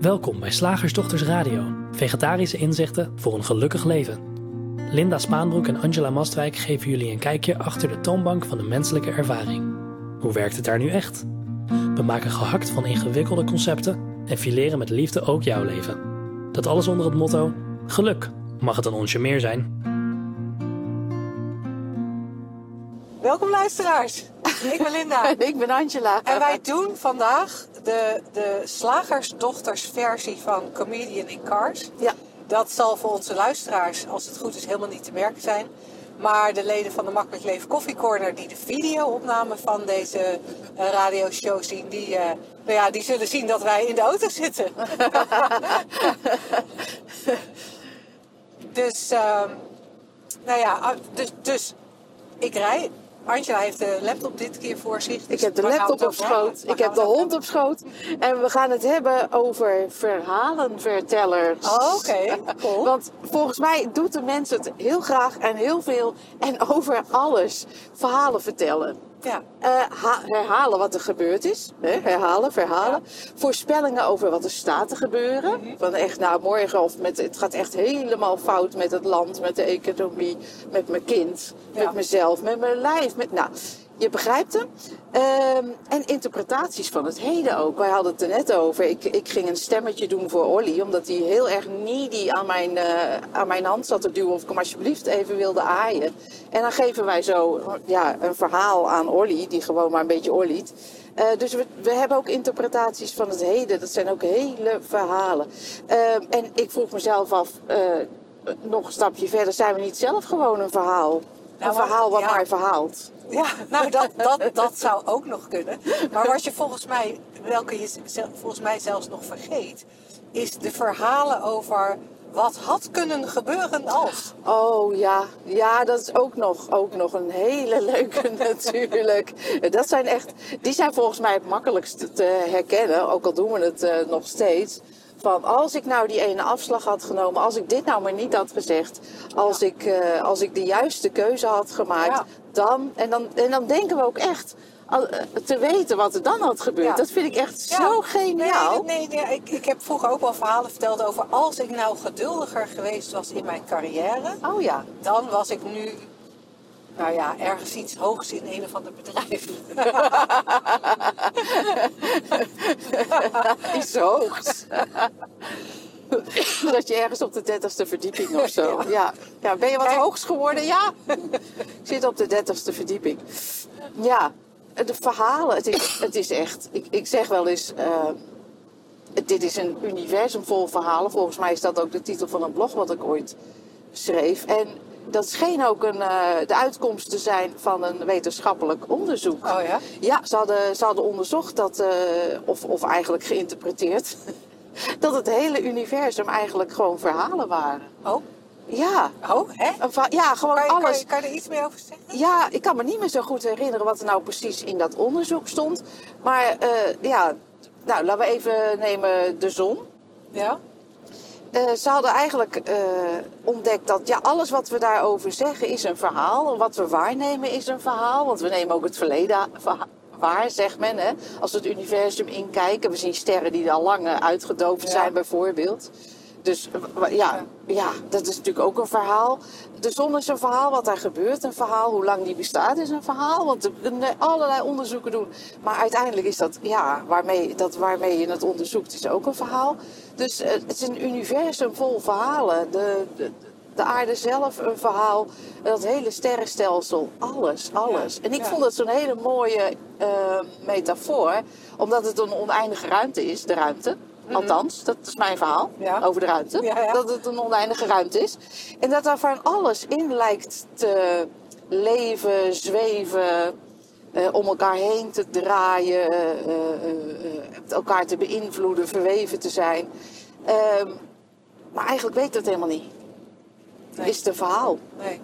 Welkom bij Slagersdochters Radio, vegetarische inzichten voor een gelukkig leven. Linda Spaanbroek en Angela Mastwijk geven jullie een kijkje achter de toonbank van de menselijke ervaring. Hoe werkt het daar nu echt? We maken gehakt van ingewikkelde concepten en fileren met liefde ook jouw leven. Dat alles onder het motto: geluk. Mag het een onsje meer zijn? Welkom luisteraars. Ik ben Linda. En ik ben Angela. En wij doen vandaag de, de slagersdochtersversie van Comedian in Cars. Ja. Dat zal voor onze luisteraars, als het goed is, helemaal niet te merken zijn. Maar de leden van de Makkelijk Leven Coffee Corner die de video-opname van deze uh, radioshow zien, die, uh, nou ja, die zullen zien dat wij in de auto zitten. dus, uh, nou ja, dus, dus ik rij. Angela heeft de laptop dit keer voor zich. Dus ik heb de laptop op schoot. Ik heb de hond op schoot. En we gaan het hebben over verhalenvertellers. Oh, Oké, okay. cool. Want volgens mij doet de mens het heel graag en heel veel en over alles. Verhalen vertellen. Ja. Uh, herhalen wat er gebeurd is. Hè? Herhalen, verhalen. Ja. Voorspellingen over wat er staat te gebeuren. Mm -hmm. Van echt, nou morgen of met, het gaat echt helemaal fout met het land, met de economie, met mijn kind, ja. met mezelf, met mijn lijf. Met, nou, je begrijpt hem. Um, en interpretaties van het heden ook. Wij hadden het er net over. Ik, ik ging een stemmetje doen voor Olly, omdat hij heel erg needy aan mijn, uh, aan mijn hand zat te duwen of ik hem alsjeblieft even wilde aaien. En dan geven wij zo ja, een verhaal aan Olly, die gewoon maar een beetje Olliet. Uh, dus we, we, hebben ook interpretaties van het heden. Dat zijn ook hele verhalen. Uh, en ik vroeg mezelf af, uh, nog een stapje verder, zijn we niet zelf gewoon een verhaal? Nou, een verhaal wat ja. maar verhaalt. Ja, nou dat, dat, dat zou ook nog kunnen. Maar wat je volgens mij, welke je volgens mij zelfs nog vergeet, is de verhalen over wat had kunnen gebeuren als. Oh ja, ja, dat is ook nog, ook nog een hele leuke natuurlijk. Dat zijn echt, die zijn volgens mij het makkelijkst te herkennen, ook al doen we het uh, nog steeds. Van als ik nou die ene afslag had genomen, als ik dit nou maar niet had gezegd, als, ja. ik, uh, als ik de juiste keuze had gemaakt, ja. dan, en dan. En dan denken we ook echt te weten wat er dan had gebeurd. Ja. Dat vind ik echt ja. zo geniaal. Nee, nee, nee, ik, ik heb vroeger ook wel verhalen verteld over als ik nou geduldiger geweest was in mijn carrière. Oh ja. Dan was ik nu, nou ja, ergens iets hoogs in een of ander bedrijf. iets hoogs. dat je ergens op de dertigste verdieping of zo. Ja. ja. ja. Ben je wat Kijk. hoogs geworden? Ja. ik zit op de dertigste verdieping. Ja de verhalen, het is, het is echt, ik, ik zeg wel eens, uh, dit is een universum vol verhalen. Volgens mij is dat ook de titel van een blog wat ik ooit schreef. En dat scheen ook een, uh, de uitkomst te zijn van een wetenschappelijk onderzoek. Oh ja? Ja, ze hadden, ze hadden onderzocht dat, uh, of, of eigenlijk geïnterpreteerd, dat het hele universum eigenlijk gewoon verhalen waren. Oh. Ja. Oh, hè? Ja, gewoon kan je, alles. Kan je, kan je er iets meer over zeggen? Ja, ik kan me niet meer zo goed herinneren wat er nou precies in dat onderzoek stond. Maar uh, ja, nou, laten we even nemen de zon. Ja. Uh, ze hadden eigenlijk uh, ontdekt dat ja, alles wat we daarover zeggen is een verhaal. Wat we waarnemen is een verhaal. Want we nemen ook het verleden waar, zegt men. Hè? Als we het universum inkijken. We zien sterren die al lang uitgedoofd ja. zijn bijvoorbeeld. Dus ja, ja, dat is natuurlijk ook een verhaal. De zon is een verhaal, wat daar gebeurt, een verhaal. Hoe lang die bestaat is een verhaal. Want er kunnen allerlei onderzoeken doen. Maar uiteindelijk is dat, ja, waarmee, dat waarmee je het onderzoekt, is ook een verhaal. Dus het is een universum vol verhalen. De, de, de aarde zelf een verhaal. Dat hele sterrenstelsel, alles, alles. Ja, en ik ja. vond dat zo'n hele mooie uh, metafoor. Omdat het een oneindige ruimte is, de ruimte. Althans, dat is mijn verhaal ja. over de ruimte. Ja, ja. Dat het een oneindige ruimte is. En dat daar van alles in lijkt te leven, zweven, uh, om elkaar heen te draaien, uh, uh, elkaar te beïnvloeden, verweven te zijn. Ehm, maar eigenlijk weet dat helemaal niet. Nee. Is het een verhaal? Nee.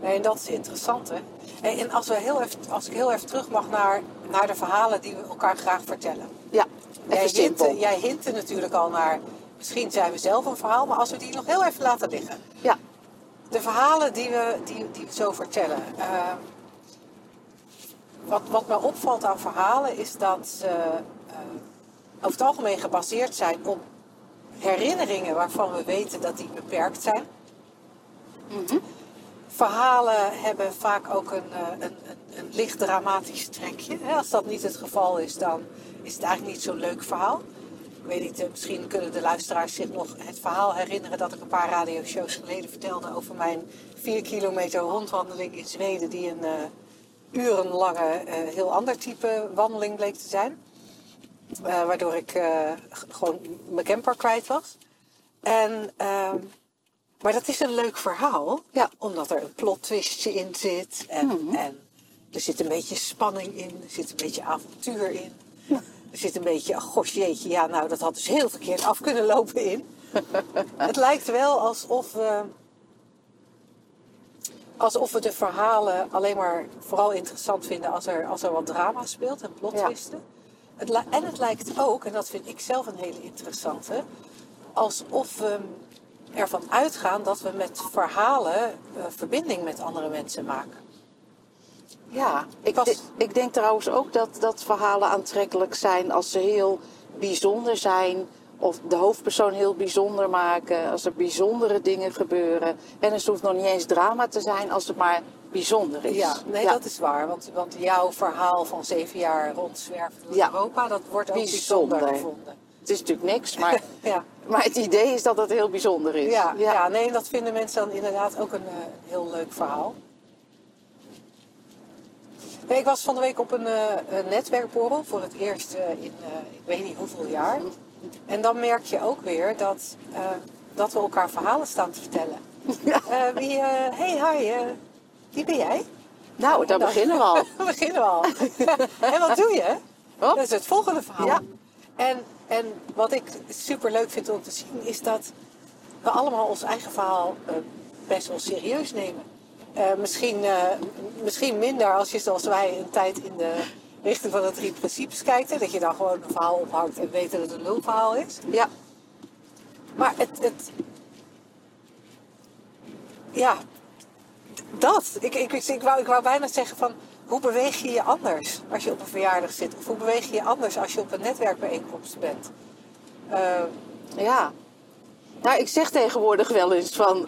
Nee, en dat is interessant, hè? En, en als, we heel even, als ik heel even terug mag naar, naar de verhalen die we elkaar graag vertellen. Ja. Jij hintte, jij hintte natuurlijk al naar, misschien zijn we zelf een verhaal, maar als we die nog heel even laten liggen. Ja. De verhalen die we, die, die we zo vertellen. Uh, wat, wat me opvalt aan verhalen is dat ze uh, over het algemeen gebaseerd zijn op herinneringen waarvan we weten dat die beperkt zijn. Verhalen hebben vaak ook een, eh, een, een, een licht dramatisch trekje. Als dat niet het geval is, dan is het eigenlijk niet zo'n leuk verhaal. Ik weet niet, eh, misschien kunnen de luisteraars zich nog het verhaal herinneren dat ik een paar radioshows geleden vertelde over mijn vier kilometer rondwandeling in Zweden, die een eh, urenlange, eh, heel ander type wandeling bleek te zijn. Waardoor ik gewoon mijn camper kwijt was. En, ehm, maar dat is een leuk verhaal, Ja. omdat er een plot twistje in zit. En, en er zit een beetje spanning in, er zit een beetje avontuur in. Er zit een beetje, ach gosh jeetje, ja nou dat had dus heel verkeerd af kunnen lopen in. Het lijkt wel alsof we, alsof we de verhalen alleen maar vooral interessant vinden als er, als er wat drama speelt en plot Ja. twisten. Het, li- en het lijkt ook, en dat vind ik zelf een hele interessante, alsof we ervan uitgaan dat we met verhalen eh, verbinding met andere mensen maken. Ja, ik, was- ik denk trouwens ook dat, dat verhalen aantrekkelijk zijn als ze heel bijzonder zijn. Of de hoofdpersoon heel bijzonder maken. Als er bijzondere dingen gebeuren. En het hoeft nog niet eens drama te zijn als het maar bijzonder is. Ja, nee, dat is waar. Want, want jouw verhaal van zeven jaar rondzwerven door Ja. Europa, dat wordt ook bijzonder, Bijzonder. gevonden. Het is natuurlijk niks, maar, Ja. maar het idee is dat het heel bijzonder is. Ja, ja. nee, dat vinden mensen dan inderdaad ook een eh, heel leuk verhaal. Nee, ik was van de week op een, eh, een netwerkborrel voor het eerst eh, in eh, ik weet niet hoeveel jaar. En dan merk je ook weer dat, dat we elkaar verhalen staan te vertellen. Wie, hey, hi, wie ben jij? Nou, daar Dan- beginnen we al. We beginnen we al. en wat doe je? Hop. Dat is het volgende verhaal. Ja. En, en wat ik super leuk vind om te zien is dat we allemaal ons eigen verhaal best wel serieus nemen. Eh, misschien, eh, misschien minder als je zoals wij een tijd in de richting van de drie principes kijkt. Hè, dat je dan gewoon een verhaal ophangt en weet dat het een lulverhaal is. Ja, Maar het, het ja, dat. Ik, ik, ik, ik, wou, ik wou bijna zeggen van, hoe beweeg je je anders als je op een verjaardag zit? Of hoe beweeg je je anders als je op een netwerkbijeenkomst bent? Eh, ja. Nou, ik zeg tegenwoordig wel eens van...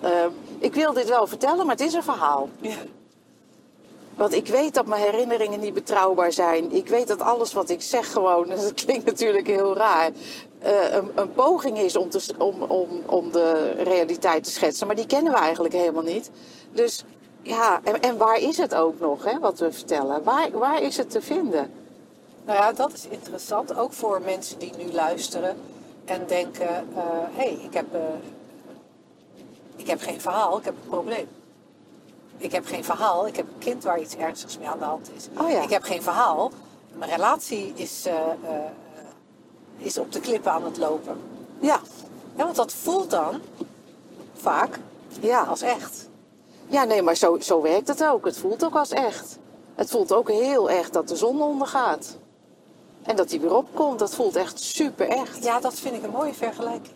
eh, ik wil dit wel vertellen, maar het is een verhaal. ja. Want ik weet dat mijn herinneringen niet betrouwbaar zijn. Ik weet dat alles wat ik zeg gewoon, dat klinkt natuurlijk heel raar, eh, een, een poging is om, te, om, om, om de realiteit te schetsen. Maar die kennen we eigenlijk helemaal niet. Dus ja, en, en waar is het ook nog, hè, wat we vertellen? Waar, waar is het te vinden? Nou ja, dat is interessant. Ook voor mensen die nu luisteren en denken: hé, hey, ik, heb, eh, ik heb geen verhaal, ik heb een probleem. Ik heb geen verhaal, ik heb een kind waar iets ernstigs mee aan de hand is. Oh ja. Ik heb geen verhaal, mijn relatie is, eh, eh, is op de klippen aan het lopen. Ja, Ja, want dat voelt dan vaak ja. als echt. Ja, nee, maar zo, zo werkt het ook. Het voelt ook als echt. Het voelt ook heel echt dat de zon ondergaat. En dat die weer opkomt. Dat voelt echt super echt. Ja, dat vind ik een mooie vergelijking.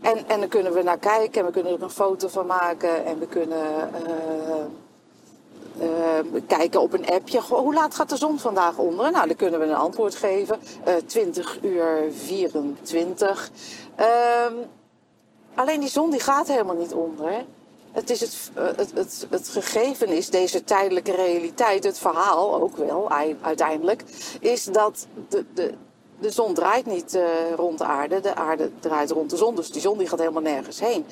En, en dan kunnen we naar kijken en we kunnen er een foto van maken. En we kunnen eh, eh, kijken op een appje. Hoe laat gaat de zon vandaag onder? Nou, dan kunnen we een antwoord geven. Eh 20 uur 24. Ehm, alleen die zon die gaat helemaal niet onder. Het, is het, eh, het, het, het gegeven is deze tijdelijke realiteit, het verhaal ook wel ei- uiteindelijk, is dat de, de, de zon draait niet eh, rond de aarde, de aarde draait rond de zon, dus die zon die gaat helemaal nergens heen.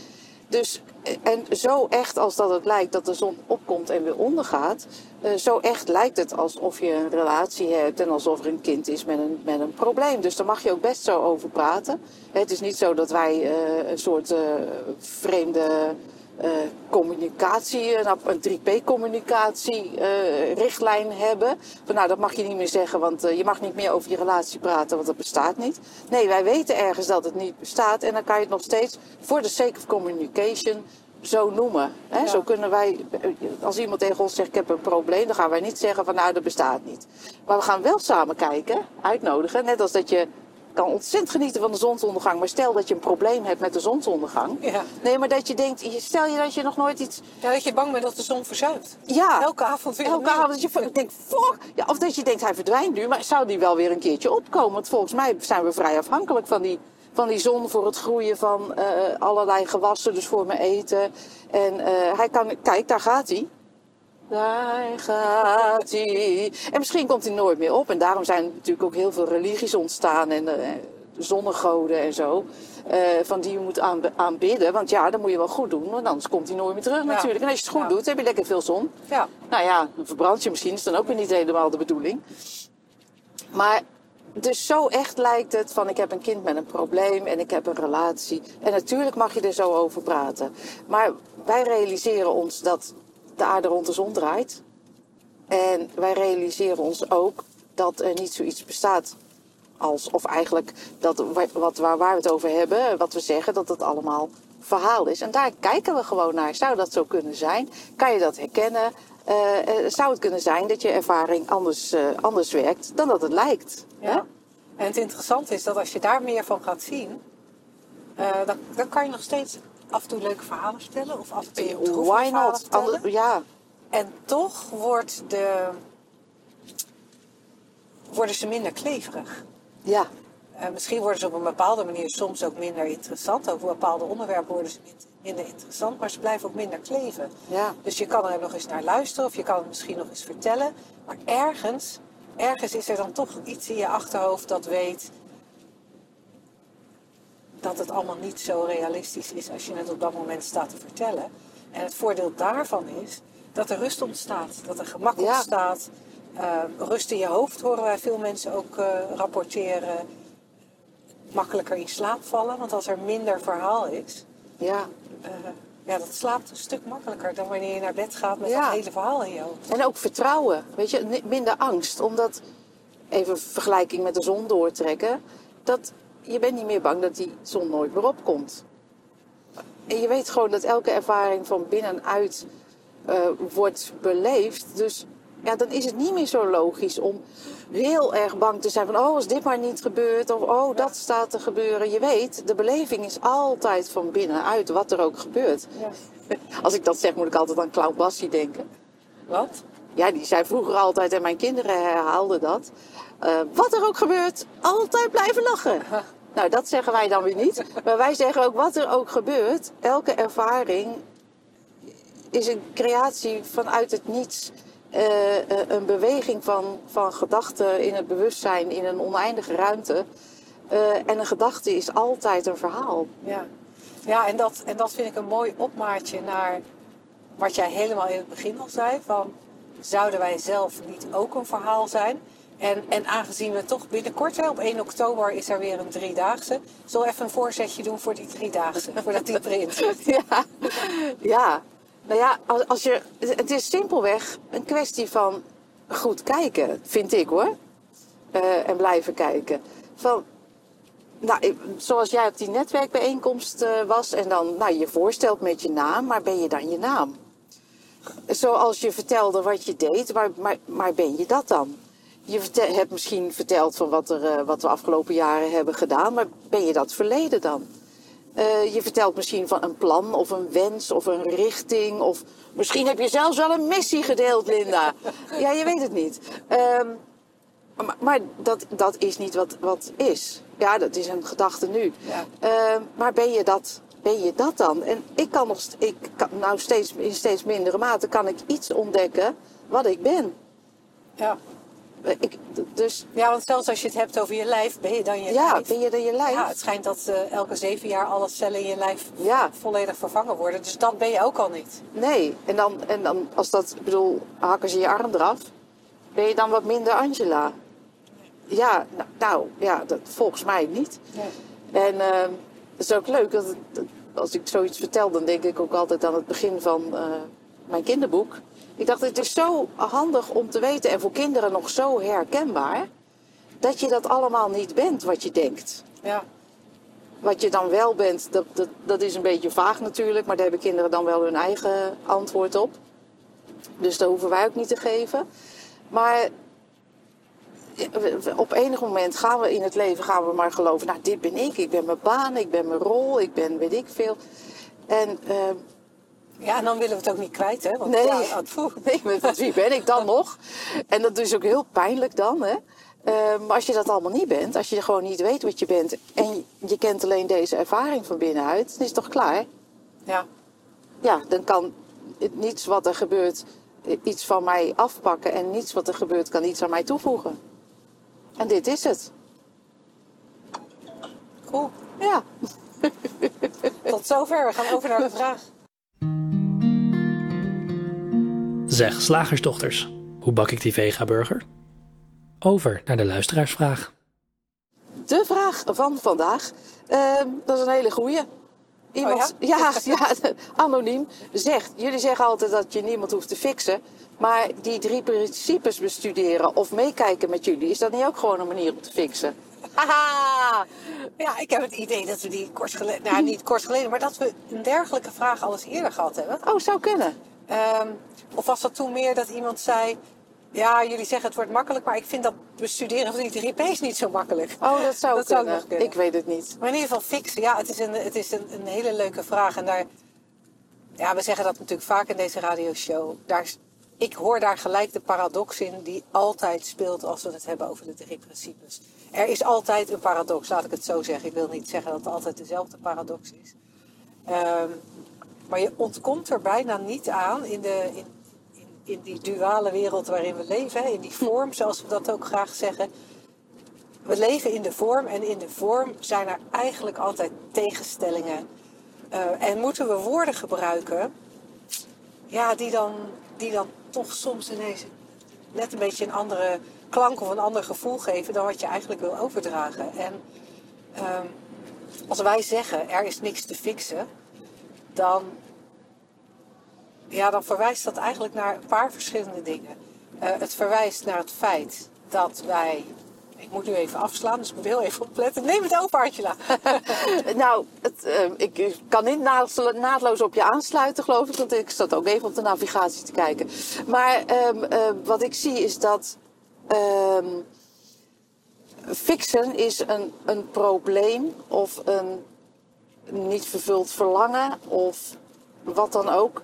Dus, eh, en zo echt als dat het lijkt dat de zon opkomt en weer ondergaat, eh, zo echt lijkt het alsof je een relatie hebt en alsof er een kind is met een, met een probleem. Dus daar mag je ook best zo over praten. Het is niet zo dat wij een soort vreemde eh, communicatie, een, een 3P-communicatie eh, hebben. Van nou, dat mag je niet meer zeggen, want eh, je mag niet meer over je relatie praten, want dat bestaat niet. Nee, wij weten ergens dat het niet bestaat en dan kan je het nog steeds voor de sake of communication zo noemen. Hè? Ja. Zo kunnen wij, als iemand tegen ons zegt ik heb een probleem, dan gaan wij niet zeggen van nou dat bestaat niet. Maar we gaan wel samen kijken, uitnodigen, net als dat je kan ontzettend genieten van de zonsondergang. Maar stel dat je een probleem hebt met de zonsondergang. Ja. Nee, maar dat je denkt, stel je dat je nog nooit iets... Ja, dat je bang bent dat de zon verzuipt. Ja, Elke avond weer elke avond dat je denkt, fuck. Ja, of dat je denkt, hij verdwijnt nu. Maar zou die wel weer een keertje opkomen? Want volgens mij zijn we vrij afhankelijk van die, van die zon voor het groeien van eh, allerlei gewassen. Dus voor mijn eten. En eh, hij kan, kijk, daar gaat hij. Daar gaat hij. En misschien komt hij nooit meer op. En daarom zijn er natuurlijk ook heel veel religies ontstaan. En eh, zonnegoden en zo. eh, van die je moet aanb- aanbidden. Want ja, dat moet je wel goed doen. Want anders komt hij nooit meer terug natuurlijk. En als je het goed Ja. doet, heb je lekker veel zon. Ja. Nou ja, dan verbrand je misschien. is dan ook weer niet helemaal de bedoeling. Maar dus zo echt lijkt het van ik heb een kind met een probleem en ik heb een relatie. En natuurlijk mag je er zo over praten. Maar wij realiseren ons dat de aarde rond de zon draait. En wij realiseren ons ook dat er niet zoiets bestaat als, of eigenlijk dat wa- wat, waar, waar we het over hebben, wat we zeggen, dat het allemaal verhaal is. En daar kijken we gewoon naar. Zou dat zo kunnen zijn? Kan je dat herkennen? Eh, eh, zou het kunnen zijn dat je ervaring anders, eh, anders werkt dan dat het lijkt? hè? Ja. En het interessante is dat als je daar meer van gaat zien, dan, dan kan je nog steeds af en toe leuke verhalen vertellen. Of af en toe droevige Why verhalen not? Ander- ja, En toch wordt de, worden ze minder kleverig. ja, Eh, misschien worden ze op een bepaalde manier soms ook minder interessant. Over bepaalde onderwerpen worden ze min- minder interessant, maar ze blijven ook minder kleven. ja. Dus je kan er nog eens naar luisteren of je kan het misschien nog eens vertellen. Maar ergens, ergens is er dan toch iets in je achterhoofd dat weet dat het allemaal niet zo realistisch is als je het op dat moment staat te vertellen. En het voordeel daarvan is dat er rust ontstaat, dat er gemak Ja. ontstaat. Eh, rust in je hoofd horen wij veel mensen ook eh, rapporteren. Makkelijker in slaap vallen, want als er minder verhaal is, ja. eh, ja, dat slaapt een stuk makkelijker dan wanneer je naar bed gaat met Ja. dat hele verhaal in je hoofd. En ook vertrouwen, weet je, minder angst. Omdat, even vergelijking met de zon doortrekken, dat je bent niet meer bang dat die zon nooit meer opkomt. En je weet gewoon dat elke ervaring van binnenuit eh wordt beleefd. Dus ja, dan is het niet meer zo logisch om heel erg bang te zijn van, oh, als dit maar niet gebeurt, of oh, dat staat te gebeuren. Je weet, de beleving is altijd van binnenuit, wat er ook gebeurt. Ja. Als ik dat zeg, moet ik altijd aan Clown Bassie denken. Wat? Ja, die zei vroeger altijd, en mijn kinderen herhaalden dat. eh, wat er ook gebeurt, altijd blijven lachen. Nou, dat zeggen wij dan weer niet. Maar wij zeggen ook, wat er ook gebeurt, elke ervaring is een creatie vanuit het niets. Eh, eh, een beweging van, van gedachten in het bewustzijn in een oneindige ruimte. Eh, en een gedachte is altijd een verhaal. Ja, ja en, dat, en dat vind ik een mooi opmaatje naar wat jij helemaal in het begin al zei. Van, zouden wij zelf niet ook een verhaal zijn? En, en aangezien we toch binnenkort, hè, op 1 oktober is er weer een driedaagse. Zullen we even een voorzetje doen voor die driedaagse? voordat die erin zit. Ja, ja. Nou ja, als, als je, het is simpelweg een kwestie van goed kijken, vind ik hoor. Eh, en blijven kijken. Van, nou, zoals jij op die netwerkbijeenkomst eh, was en dan nou, je voorstelt met je naam, maar ben je dan je naam? Zoals je vertelde wat je deed, maar, maar, maar ben je dat dan? Je vertel- hebt misschien verteld van wat, er, eh, wat we afgelopen jaren hebben gedaan, maar ben je dat verleden dan? Eh, je vertelt misschien van een plan of een wens of een richting. Of misschien heb je zelfs wel een missie gedeeld, Linda. ja, je weet het niet. Ehm, maar maar dat, dat is niet wat, wat is. Ja, dat is een gedachte nu. Ja. Ehm, maar ben je, dat, ben je dat dan? En ik kan nog ik kan, nou steeds, in steeds mindere mate kan ik iets ontdekken wat ik ben. Ja. Ik, dus ja, want zelfs als je het hebt over je lijf, ben je dan je ja, lijf. ben je er je lijf? Ja, het schijnt dat eh, elke zeven jaar alle cellen in je lijf Ja. volledig vervangen worden. Dus dat ben je ook al niet. Nee, en dan, en dan als dat, ik bedoel, hakken ze je arm eraf, ben je dan wat minder Angela? Ja, nou, nou ja, dat, volgens mij niet. En eh, het is ook leuk, dat, dat- als ik zoiets vertel, dan denk ik ook altijd aan het begin van eh, mijn kinderboek. Ik dacht, het is zo handig om te weten en voor kinderen nog zo herkenbaar, dat je dat allemaal niet bent wat je denkt. Ja. Wat je dan wel bent, dat, dat, dat is een beetje vaag natuurlijk, maar daar hebben kinderen dan wel hun eigen antwoord op. Dus dat hoeven wij ook niet te geven. Maar op enig moment gaan we in het leven gaan we maar geloven, nou dit ben ik, ik ben mijn baan, ik ben mijn rol, ik ben weet ik veel. En ehm, Ja, en dan willen we het ook niet kwijt, hè? Want Nee. ja, nee, wie ben ik dan nog? En dat is ook heel pijnlijk dan, hè. Ehm, maar als je dat allemaal niet bent, als je gewoon niet weet wat je bent en je kent alleen deze ervaring van binnenuit, dan is het toch klaar? ja. Ja, dan kan niets wat er gebeurt iets van mij afpakken en niets wat er gebeurt kan iets aan mij toevoegen. En dit is het. Cool. Ja. Tot zover. We gaan over naar de vraag. Zeg, slagersdochters, hoe bak ik die vega-burger? Over naar de luisteraarsvraag. De vraag van vandaag, ehm, dat is een hele goeie. Iemand, ja? Ja, anoniem zegt, jullie zeggen altijd dat je niemand hoeft te fixen. Maar die drie principes bestuderen of meekijken met jullie, is dat niet ook gewoon een manier om te fixen? Haha! Ja, ik heb het idee dat we die kort geleden, nou niet kort geleden, maar dat we een dergelijke vraag al eens eerder gehad hebben. Oh, zou kunnen. Ehm, of was dat toen meer dat iemand zei, ja, jullie zeggen het wordt makkelijk, maar ik vind dat bestuderen van die drie P's niet zo makkelijk. Oh, dat zou Dat zou kunnen. nog kunnen. Ik weet het niet. Maar in ieder geval fixen, ja, het is een, het is een, een hele leuke vraag. En daar, ja, we zeggen dat natuurlijk vaak in deze radioshow. Daar, ik hoor daar gelijk de paradox in die altijd speelt als we het hebben over de drie principes. Er is altijd een paradox, laat ik het zo zeggen. Ik wil niet zeggen dat het altijd dezelfde paradox is. Ehm, maar je ontkomt er bijna niet aan in, de, in, in, in die duale wereld waarin we leven, hè, in die vorm, zoals we dat ook graag zeggen. We leven in de vorm en in de vorm zijn er eigenlijk altijd tegenstellingen. Eh, en moeten we woorden gebruiken ja, die, dan, die dan toch soms ineens net een beetje een andere klank of een ander gevoel geven dan wat je eigenlijk wil overdragen. En ehm, als wij zeggen er is niks te fixen, dan, ja, dan verwijst dat eigenlijk naar een paar verschillende dingen. Eh, het verwijst naar het feit dat wij. Ik moet nu even afslaan, dus ik moet heel even opletten. Neem het over, Angela. Nou, het, eh, ik kan niet naadlo- naadloos op je aansluiten, geloof ik. Want ik zat ook even op de navigatie te kijken. Maar ehm, eh, wat ik zie is dat ehm, fixen is een, een probleem of een niet vervuld verlangen of wat dan ook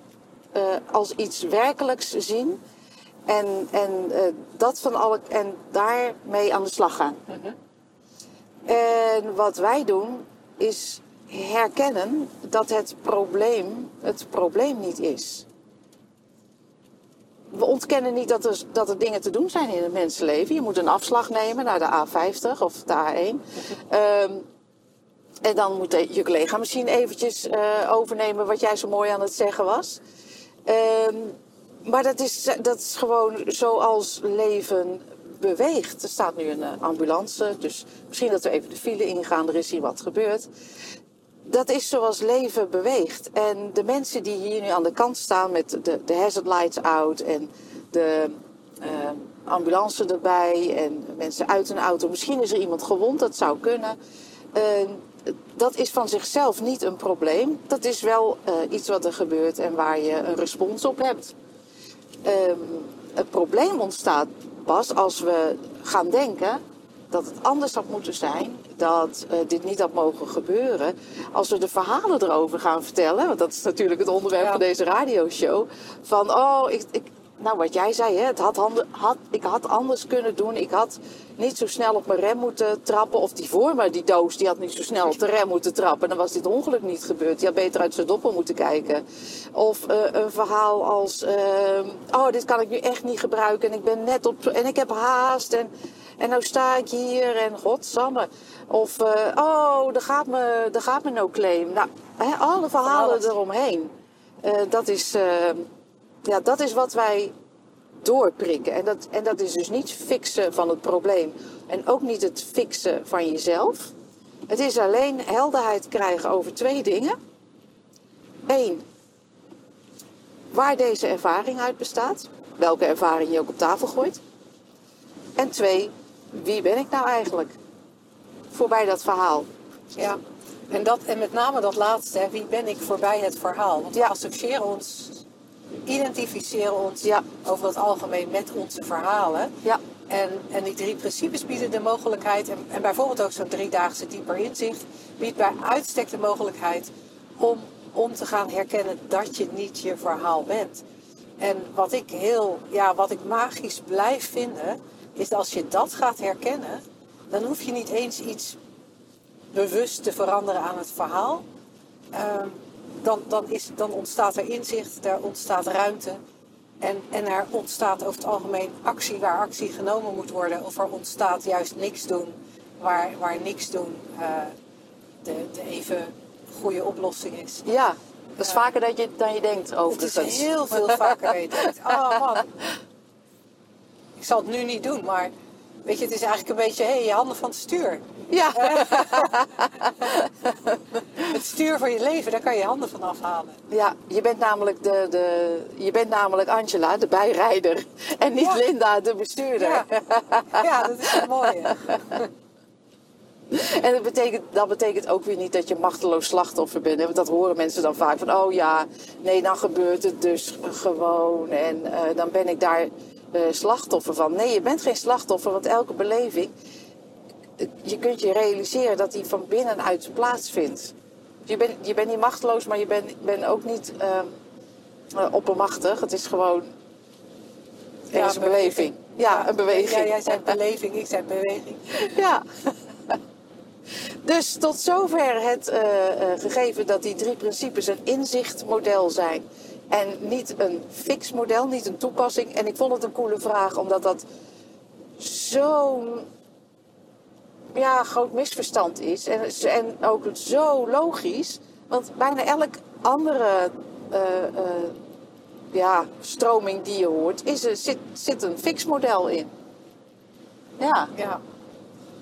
eh, als iets werkelijks zien. En, en, eh, dat van alle, en daarmee aan de slag gaan. En wat wij doen is herkennen dat het probleem het probleem niet is. We ontkennen niet dat er, dat er dingen te doen zijn in het mensenleven. Je moet een afslag nemen naar de A50 of de A1. Ehm, en dan moet je collega misschien eventjes eh, overnemen wat jij zo mooi aan het zeggen was. Ehm, maar dat is, dat is gewoon zoals leven beweegt. Er staat nu een eh, ambulance, dus misschien dat we even de file ingaan, er is hier wat gebeurd. Dat is zoals leven beweegt. En de mensen die hier nu aan de kant staan met de, de hazard lights out en de eh, ambulance erbij en mensen uit een auto. Misschien is er iemand gewond, dat zou kunnen. Eh, dat is van zichzelf niet een probleem. Dat is wel eh, iets wat er gebeurt en waar je een respons op hebt. Ehm, het probleem ontstaat pas als we gaan denken dat het anders had moeten zijn, dat eh, dit niet had mogen gebeuren. Als we de verhalen erover gaan vertellen, want dat is natuurlijk het onderwerp Ja. van deze radioshow. Van, oh, ik, ik, nou wat jij zei, hè, het had, handen- had, ik had anders kunnen doen. Ik had niet zo snel op mijn rem moeten trappen. Of die voor me, die doos, die had niet zo snel op de rem moeten trappen. Dan was dit ongeluk niet gebeurd. Die had beter uit zijn doppel moeten kijken. Of eh, een verhaal als, ehm, oh, dit kan ik nu echt niet gebruiken. En ik ben net op, en ik heb haast. En, en nou sta ik hier en godsamme. Of, eh, oh, daar gaat me, daar gaat me no claim. Nou, hè, alle verhalen eromheen. Eh, dat, is, eh, ja, dat is wat wij doorprikken. En dat, en dat is dus niet fixen van het probleem. En ook niet het fixen van jezelf. Het is alleen helderheid krijgen over twee dingen. Eén, waar deze ervaring uit bestaat. Welke ervaring je ook op tafel gooit. En twee, wie ben ik nou eigenlijk? Voorbij dat verhaal. Ja, en, dat, en met name dat laatste, hè, wie ben ik voorbij het verhaal? Want we Ja. associëren ons, identificeren ons Ja. over het algemeen met onze verhalen. Ja, En, en die drie principes bieden de mogelijkheid, en, en bijvoorbeeld ook zo'n driedaagse dieper inzicht, biedt bij uitstek de mogelijkheid om, om te gaan herkennen dat je niet je verhaal bent. En wat ik heel, ja, wat ik magisch blijf vinden, is dat als je dat gaat herkennen, dan hoef je niet eens iets bewust te veranderen aan het verhaal. Ehm, dan, dan, is, dan ontstaat er inzicht, er ontstaat ruimte. En, en er ontstaat over het algemeen actie waar actie genomen moet worden. Of er ontstaat juist niks doen waar, waar niks doen uh, de, de even goede oplossing is. Ja, dat is vaker dat je, dan je denkt over Het is heel veel vaker dan je denkt. Oh man, ik zal het nu niet doen, maar weet je, het is eigenlijk een beetje, hé, hey, je handen van het stuur. Ja. het stuur van je leven, daar kan je je handen van afhalen. Ja, je bent namelijk, de, de, je bent namelijk Angela, de bijrijder. En niet Ja. Linda, de bestuurder. Ja, ja dat is het mooie. En dat betekent, dat betekent ook weer niet dat je machteloos slachtoffer bent. hè, Want dat horen mensen dan vaak van, oh ja, nee, dan gebeurt het dus gewoon. En eh, dan ben ik daar eh, slachtoffer van. Nee, je bent geen slachtoffer, want elke beleving, je kunt je realiseren dat die van binnenuit plaatsvindt. Je bent, je bent niet machteloos, maar je bent, bent ook niet eh, oppermachtig. Het is gewoon is een beleving. Ja, een beweging. Ja, jij zei beleving, ik zei beweging. Ja. Dus tot zover het eh, eh, gegeven dat die drie principes een inzichtmodel zijn. En niet een fix model, niet een toepassing. En ik vond het een coole vraag, omdat dat zo'n ja, groot misverstand is. En, en ook zo logisch. Want bijna elk andere eh, eh, ja, stroming die je hoort, is er, zit, zit een fix model in. Ja. Ja,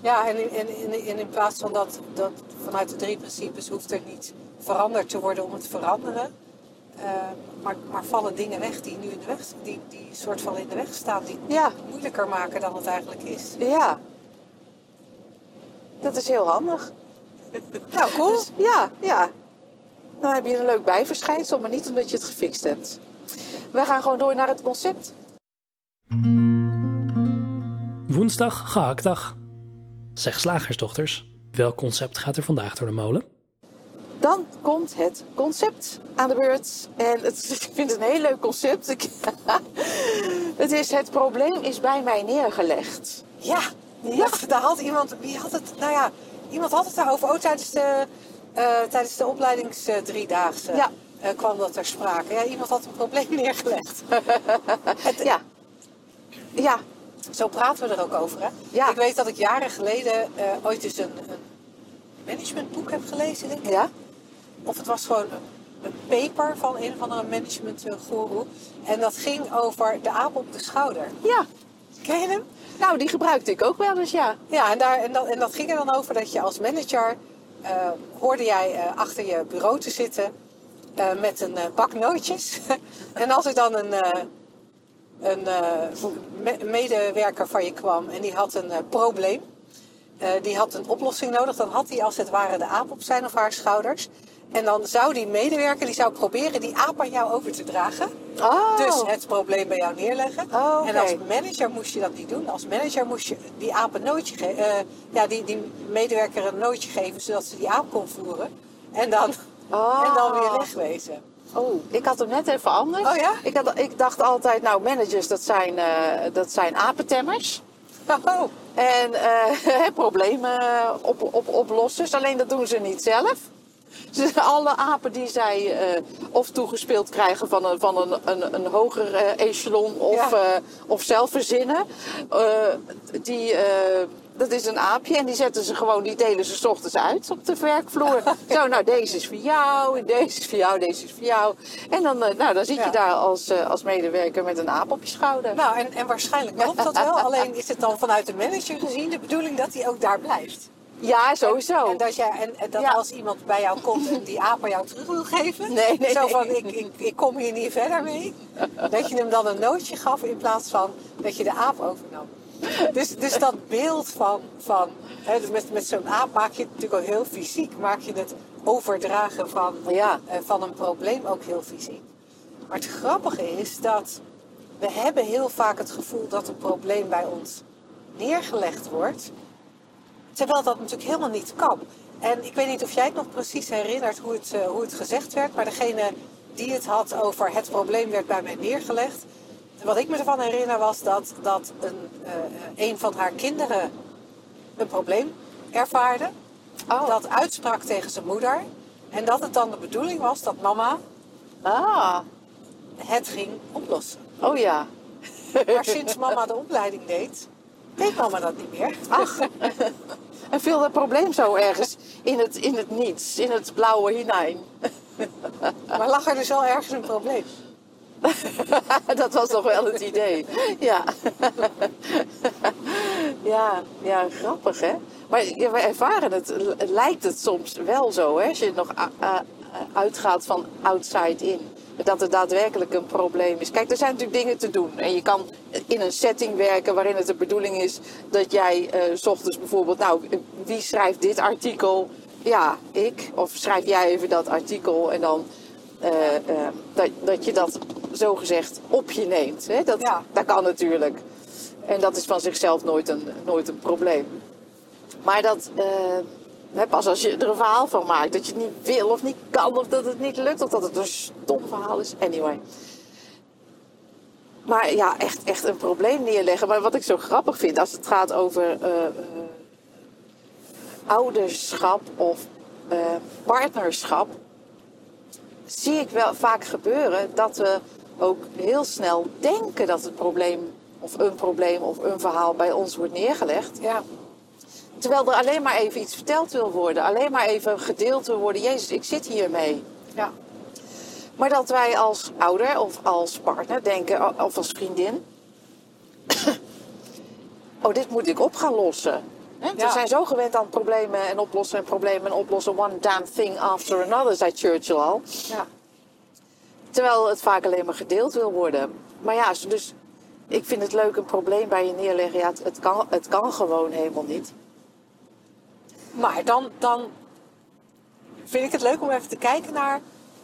ja en, in, in, in plaats van dat, dat vanuit de drie principes hoeft er niet veranderd te worden om het te veranderen. Eh, maar, maar vallen dingen weg die nu in de weg, die, die soort van in de weg staan, die Ja. moeilijker maken dan het eigenlijk is. Ja. Dat is heel handig. Nou, cool. Dus, ja, ja. Dan heb je een leuk bijverschijnsel, maar niet omdat je het gefixt hebt. We gaan gewoon door naar het concept. Woensdag gehaktdag. Zeg slagersdochters, welk concept gaat er vandaag door de molen? Dan komt het concept aan de beurt. En het, ik vind het een heel leuk concept. Ik- het is het probleem is bij mij neergelegd. Ja, ja, daar had iemand, wie had het, nou ja, iemand had het daarover. Oh, tijdens de, eh, tijdens de opleidingsdriedaagse Ja. eh, kwam dat ter sprake. Ja, iemand had een probleem neergelegd. Het- Ja. Ja, Zo praten we er ook over, hè? Ja. Ik weet dat ik jaren geleden eh, ooit eens een, een managementboek heb gelezen, denk ik. ja. Of het was gewoon een, een paper van een of andere managementgoeroe. En dat ging over de aap op de schouder. Ja. Ken je hem? Nou, die gebruikte ik ook wel eens, ja. Ja, en, daar, en, dat, en dat ging er dan over dat je als manager... eh, hoorde jij eh, achter je bureau te zitten eh, met een bak nootjes. en als er dan een, een me- medewerker van je kwam en die had een probleem... die had een oplossing nodig, dan had hij als het ware de aap op zijn of haar schouders. En dan zou die medewerker die zou proberen die aap aan jou over te dragen. Oh. Dus het probleem bij jou neerleggen. Oh. En als manager moest je dat niet doen. Als manager moest je die aap een nootje geven. ja, die, die medewerker een nootje geven zodat ze die aap kon voeren. En dan, Oh. en dan weer wegwezen. Oh, ik had hem net even anders. Oh ja? Ik, had, ik dacht altijd, nou, managers, dat zijn, eh, dat zijn apentemmers. Oh, En eh, problemen op, op, oplossers. Alleen dat doen ze niet zelf. Dus alle apen die zij eh, of toegespeeld krijgen van een, van een, een, een hoger eh, echelon of, Ja. eh, of zelf verzinnen. die, dat is een aapje en die zetten ze gewoon, die delen ze 's ochtends uit op de werkvloer. Zo, nou deze is voor jou, deze is voor jou, deze is voor jou. En dan, nou, dan zit je Ja. daar als, als medewerker met een aap op je schouder. nou en, en waarschijnlijk klopt dat wel. Alleen is het dan vanuit de manager gezien de bedoeling dat hij ook daar blijft. Ja, sowieso. En dat, jij, en, en dat Ja. als iemand bij jou komt en die aap aan jou terug wil geven. Nee, nee, Zo nee. van, ik, ik, ik kom hier niet verder mee. Dat je hem dan een nootje gaf in plaats van dat je de aap overnam. Dus, dus dat beeld van, van hè, dus met, met zo'n aap maak je het natuurlijk ook heel fysiek. Maak je het overdragen van, Ja. eh, van een probleem ook heel fysiek. Maar het grappige is dat we hebben heel vaak het gevoel dat een probleem bij ons neergelegd wordt. Terwijl dat natuurlijk helemaal niet kan. En ik weet niet of jij het nog precies herinnert hoe het, eh, hoe het gezegd werd. Maar degene die het had over het probleem werd bij mij neergelegd. Wat ik me ervan herinner was dat, dat een, eh, een van haar kinderen een probleem ervaarde. Oh. Dat uitsprak tegen zijn moeder. En dat het dan de bedoeling was dat mama Ah, het ging oplossen. oh ja. Maar sinds mama de opleiding deed, deed mama dat niet meer. Ach, en viel dat probleem zo ergens in het, in het niets, in het blauwe hinein. Maar lag er dus wel ergens een probleem. dat was toch wel het idee. Ja. ja, ja, grappig hè. Maar we ervaren het, het lijkt het soms wel zo hè, als je nog uitgaat van outside in. Dat er daadwerkelijk een probleem is. Kijk, er zijn natuurlijk dingen te doen. En je kan in een setting werken waarin het de bedoeling is dat jij s ochtends bijvoorbeeld, nou, wie schrijft dit artikel? Ja, ik. Of schrijf jij even dat artikel en dan eh, eh, dat, dat je dat zogezegd op je neemt. Hè? Dat, Ja. dat kan natuurlijk. En dat is van zichzelf nooit een, nooit een probleem. Maar dat, pas als je er een verhaal van maakt, dat je het niet wil of niet kan, of dat het niet lukt, of dat het een stom verhaal is. Anyway. Maar ja, echt, echt een probleem neerleggen. Maar wat ik zo grappig vind als het gaat over eh, eh, ouderschap of eh, partnerschap, zie ik wel vaak gebeuren dat we ook heel snel denken dat het probleem of een probleem of een verhaal bij ons wordt neergelegd. Ja, Terwijl er alleen maar even iets verteld wil worden, alleen maar even gedeeld wil worden. Jezus, ik zit hiermee. ja, Maar dat wij als ouder of als partner denken, of als vriendin. oh, dit moet ik op gaan lossen. Ja. We zijn zo gewend aan problemen en oplossen en problemen en oplossen. One damn thing after another, zei Churchill al. ja. Terwijl het vaak alleen maar gedeeld wil worden. Maar ja, dus ik vind het leuk een probleem bij je neerleggen. Ja, het, het, kan, het kan gewoon helemaal niet. Maar dan, dan vind ik het leuk om even te kijken naar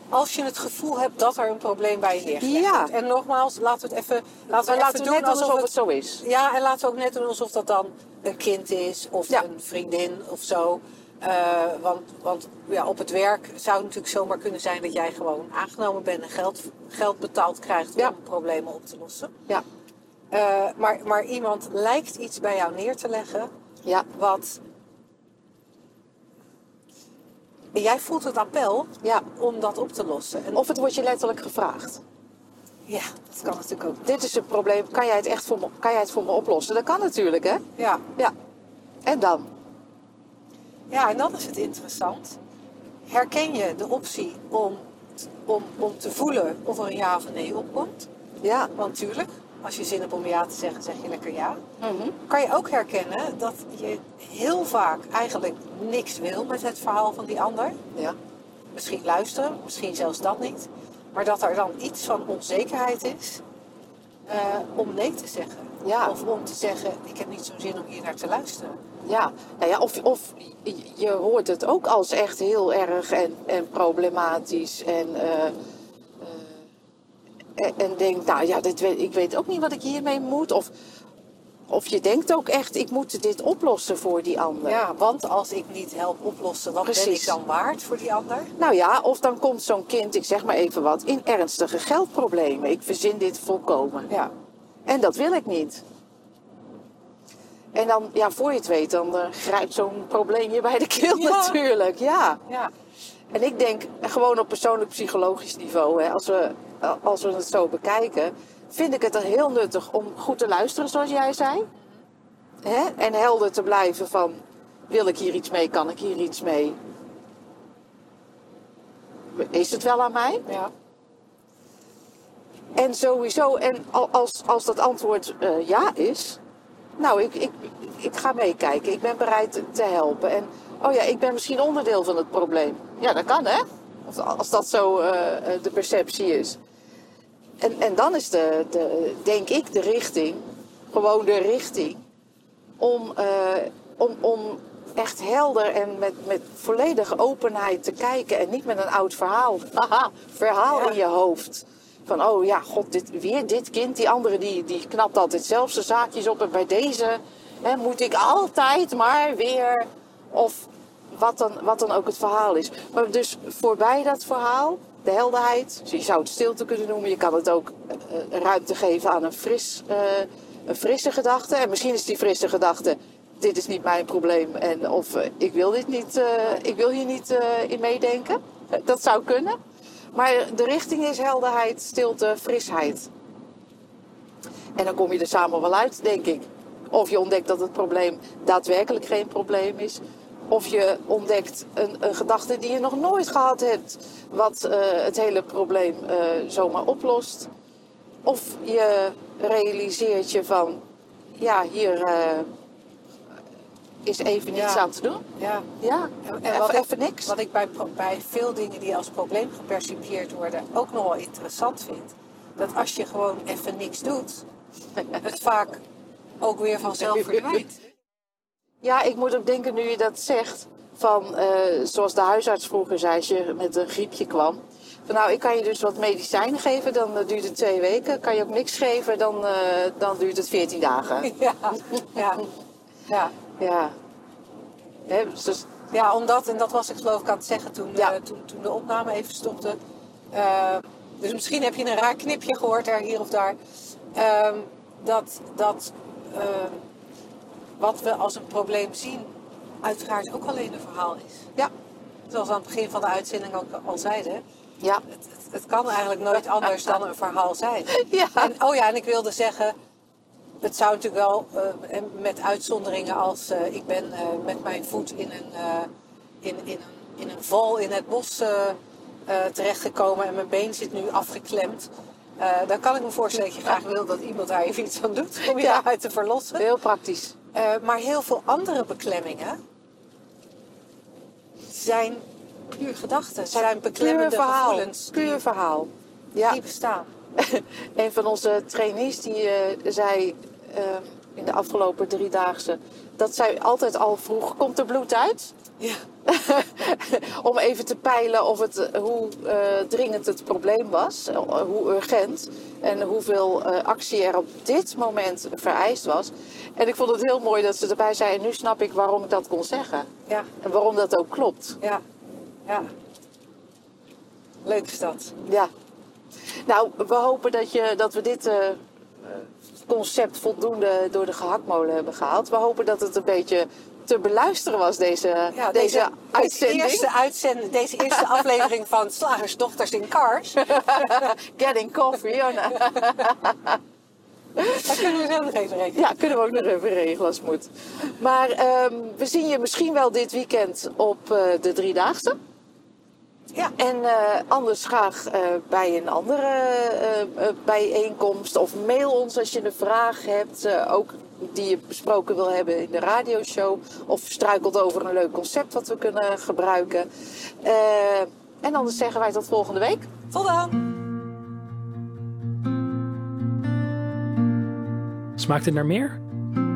als je het gevoel hebt dat er een probleem bij je neergelegd Ja. En nogmaals, laten we het even, laten we laten doen net alsof het zo is. Ja, en laten we ook net doen alsof dat dan een kind is of Ja. een vriendin of zo. Eh, want want ja, op het werk zou het natuurlijk zomaar kunnen zijn dat jij gewoon aangenomen bent en geld, geld betaald krijgt Ja. om problemen op te lossen. Ja, Eh, maar, maar iemand lijkt iets bij jou neer te leggen ja, wat. En jij voelt het appel ja. om dat op te lossen. En Of het wordt je letterlijk gevraagd. ja, dat kan natuurlijk ook. Dit is een probleem, kan jij het echt voor me, kan jij het voor me oplossen? Dat kan natuurlijk, hè? Ja. Ja. En dan? ja, en dan is het interessant. Herken je de optie om, om, om te voelen of er een ja of een nee opkomt? Ja. Want tuurlijk, als je zin hebt om ja te zeggen, zeg je lekker ja. Mhm. Kan je ook herkennen dat je heel vaak eigenlijk niks wil met het verhaal van die ander? Ja. misschien luisteren, misschien zelfs dat niet. Maar dat er dan iets van onzekerheid is eh, om nee te zeggen. Ja. Of om te zeggen, ik heb niet zo'n zin om hier naar te luisteren. Ja, nou ja of, of je hoort het ook als echt heel erg en, en problematisch. En, eh, en, en denkt, nou ja, dit weet, ik weet ook niet wat ik hiermee moet. Of, of je denkt ook echt, ik moet dit oplossen voor die ander. Ja, want als ik niet help oplossen, wat ben Precies. ik dan waard voor die ander? Nou ja, of dan komt zo'n kind, ik zeg maar even wat, in ernstige geldproblemen. Ik verzin dit volkomen. Ja, En dat wil ik niet. En dan, ja, voor je het weet, dan eh, grijpt zo'n probleem je bij de keel Ja. natuurlijk. Ja. ja, En ik denk gewoon op persoonlijk psychologisch niveau, hè, als, we, als we het zo bekijken, vind ik het er heel nuttig om goed te luisteren, zoals jij zei. Hè? En helder te blijven van, wil ik hier iets mee, kan ik hier iets mee? Is het wel aan mij? ja. En sowieso, en al- als, als dat antwoord eh, ja is, nou, ik, ik, ik ga meekijken. Ik ben bereid te- helpen. En oh ja, ik ben misschien onderdeel van het probleem. Ja, dat kan hè? Als dat zo eh, eh, de perceptie is. En, en dan is de, de, denk ik, de richting, gewoon de richting, om, eh, om, om echt helder en met, met volledige openheid te kijken en niet met een oud verhaal, haha, verhaal Ja. in je hoofd. Van, oh ja, god, dit, weer dit kind, die andere die, die knapt altijd zelf zijn zaakjes op en bij deze Hè, moet ik altijd maar weer. Of wat dan, wat dan ook het verhaal is. Maar dus voorbij dat verhaal, de helderheid. Je zou het stilte kunnen noemen. Je kan het ook uh, ruimte geven aan een, fris, uh, een frisse gedachte. En misschien is die frisse gedachte. Dit is niet mijn probleem. En, of uh, ik, wil dit niet, ik wil hier niet in meedenken. Dat zou kunnen. Maar de richting is helderheid, stilte, frisheid. En dan kom je er samen wel uit, denk ik. Of je ontdekt dat het probleem daadwerkelijk geen probleem is. Of je ontdekt een, een gedachte die je nog nooit gehad hebt, wat uh, het hele probleem uh, zomaar oplost. Of je realiseert je van, ja, hier uh, is even niets Ja. aan te doen. Ja. Ja, En, even, wat, even niks. wat ik bij, bij veel dingen die als probleem gepercipieerd worden ook nog wel interessant vind. Dat als je gewoon even niks doet, het vaak ook weer vanzelf verdwijnt. Ja, ik moet ook denken nu je dat zegt. Van, eh, zoals de huisarts vroeger zei, als je met een griepje kwam. Van, nou, ik kan je dus wat medicijnen geven, dan eh, duurt het twee weken. Kan je ook niks geven, dan, eh, dan duurt het veertien dagen. Ja, ja, ja. Ja. Dus, Ja, omdat, en dat was ik geloof ik aan het zeggen toen, Ja. toen, toen de opname even stopte. Dus misschien heb je een raar knipje gehoord er hier of daar. Ehm, dat dat wat we als een probleem zien, uiteraard ook alleen een verhaal is. ja, Zoals aan het begin van de uitzending ook al zeiden. ja. Het, het, het kan eigenlijk nooit anders dan een verhaal zijn. Ja. En, oh ja, en ik wilde zeggen, het zou natuurlijk wel eh, met uitzonderingen als eh, ik ben eh, met mijn voet in een, in, in, een, in een val in het bos terechtgekomen en mijn been zit nu afgeklemd. Dan kan ik me voorstellen dat je graag wil dat iemand daar even iets aan doet om je Ja. daaruit te verlossen. Heel praktisch. Eh, maar heel veel andere beklemmingen zijn puur gedachten, zijn Puur beklemmende verhaal. gevoelens die, Puur verhaal. Ja. die bestaan. een van onze trainees die eh, zei eh, in de afgelopen driedaagse dat zij altijd al vroeg, komt er bloed uit? Ja. Om even te peilen of het, eh, hoe eh, dringend het probleem was, eh, hoe urgent en hoeveel actie er op dit moment vereist was. En ik vond het heel mooi dat ze erbij zei, en nu snap ik waarom ik dat kon zeggen. Ja, En waarom dat ook klopt. ja, ja. Leuk is dat. Ja. Nou, we hopen dat, je, dat we dit concept voldoende door de gehaktmolen hebben gehaald. We hopen dat het een beetje te beluisteren was, deze, Ja, deze, uitzending. eerste, uitzend, deze eerste aflevering van Slagersdochters in Cars. Getting coffee. Daar kunnen we zo nog even rekenen. Ja, kunnen we ook nog even regelen als het moet. Maar ehm, we zien je misschien wel dit weekend op eh, de Driedaagse. Ja. En eh, anders graag eh, bij een andere eh, eh, bijeenkomst. Of mail ons als je een vraag hebt. eh, ook die je besproken wil hebben in de radioshow. Of struikelt over een leuk concept wat we kunnen gebruiken. Eh, en anders zeggen wij tot volgende week. Tot dan! Smaakt het naar meer?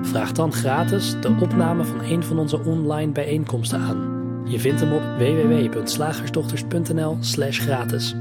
Vraag dan gratis de opname van een van onze online bijeenkomsten aan. Je vindt hem op www.slagersdochters.nl/gratis.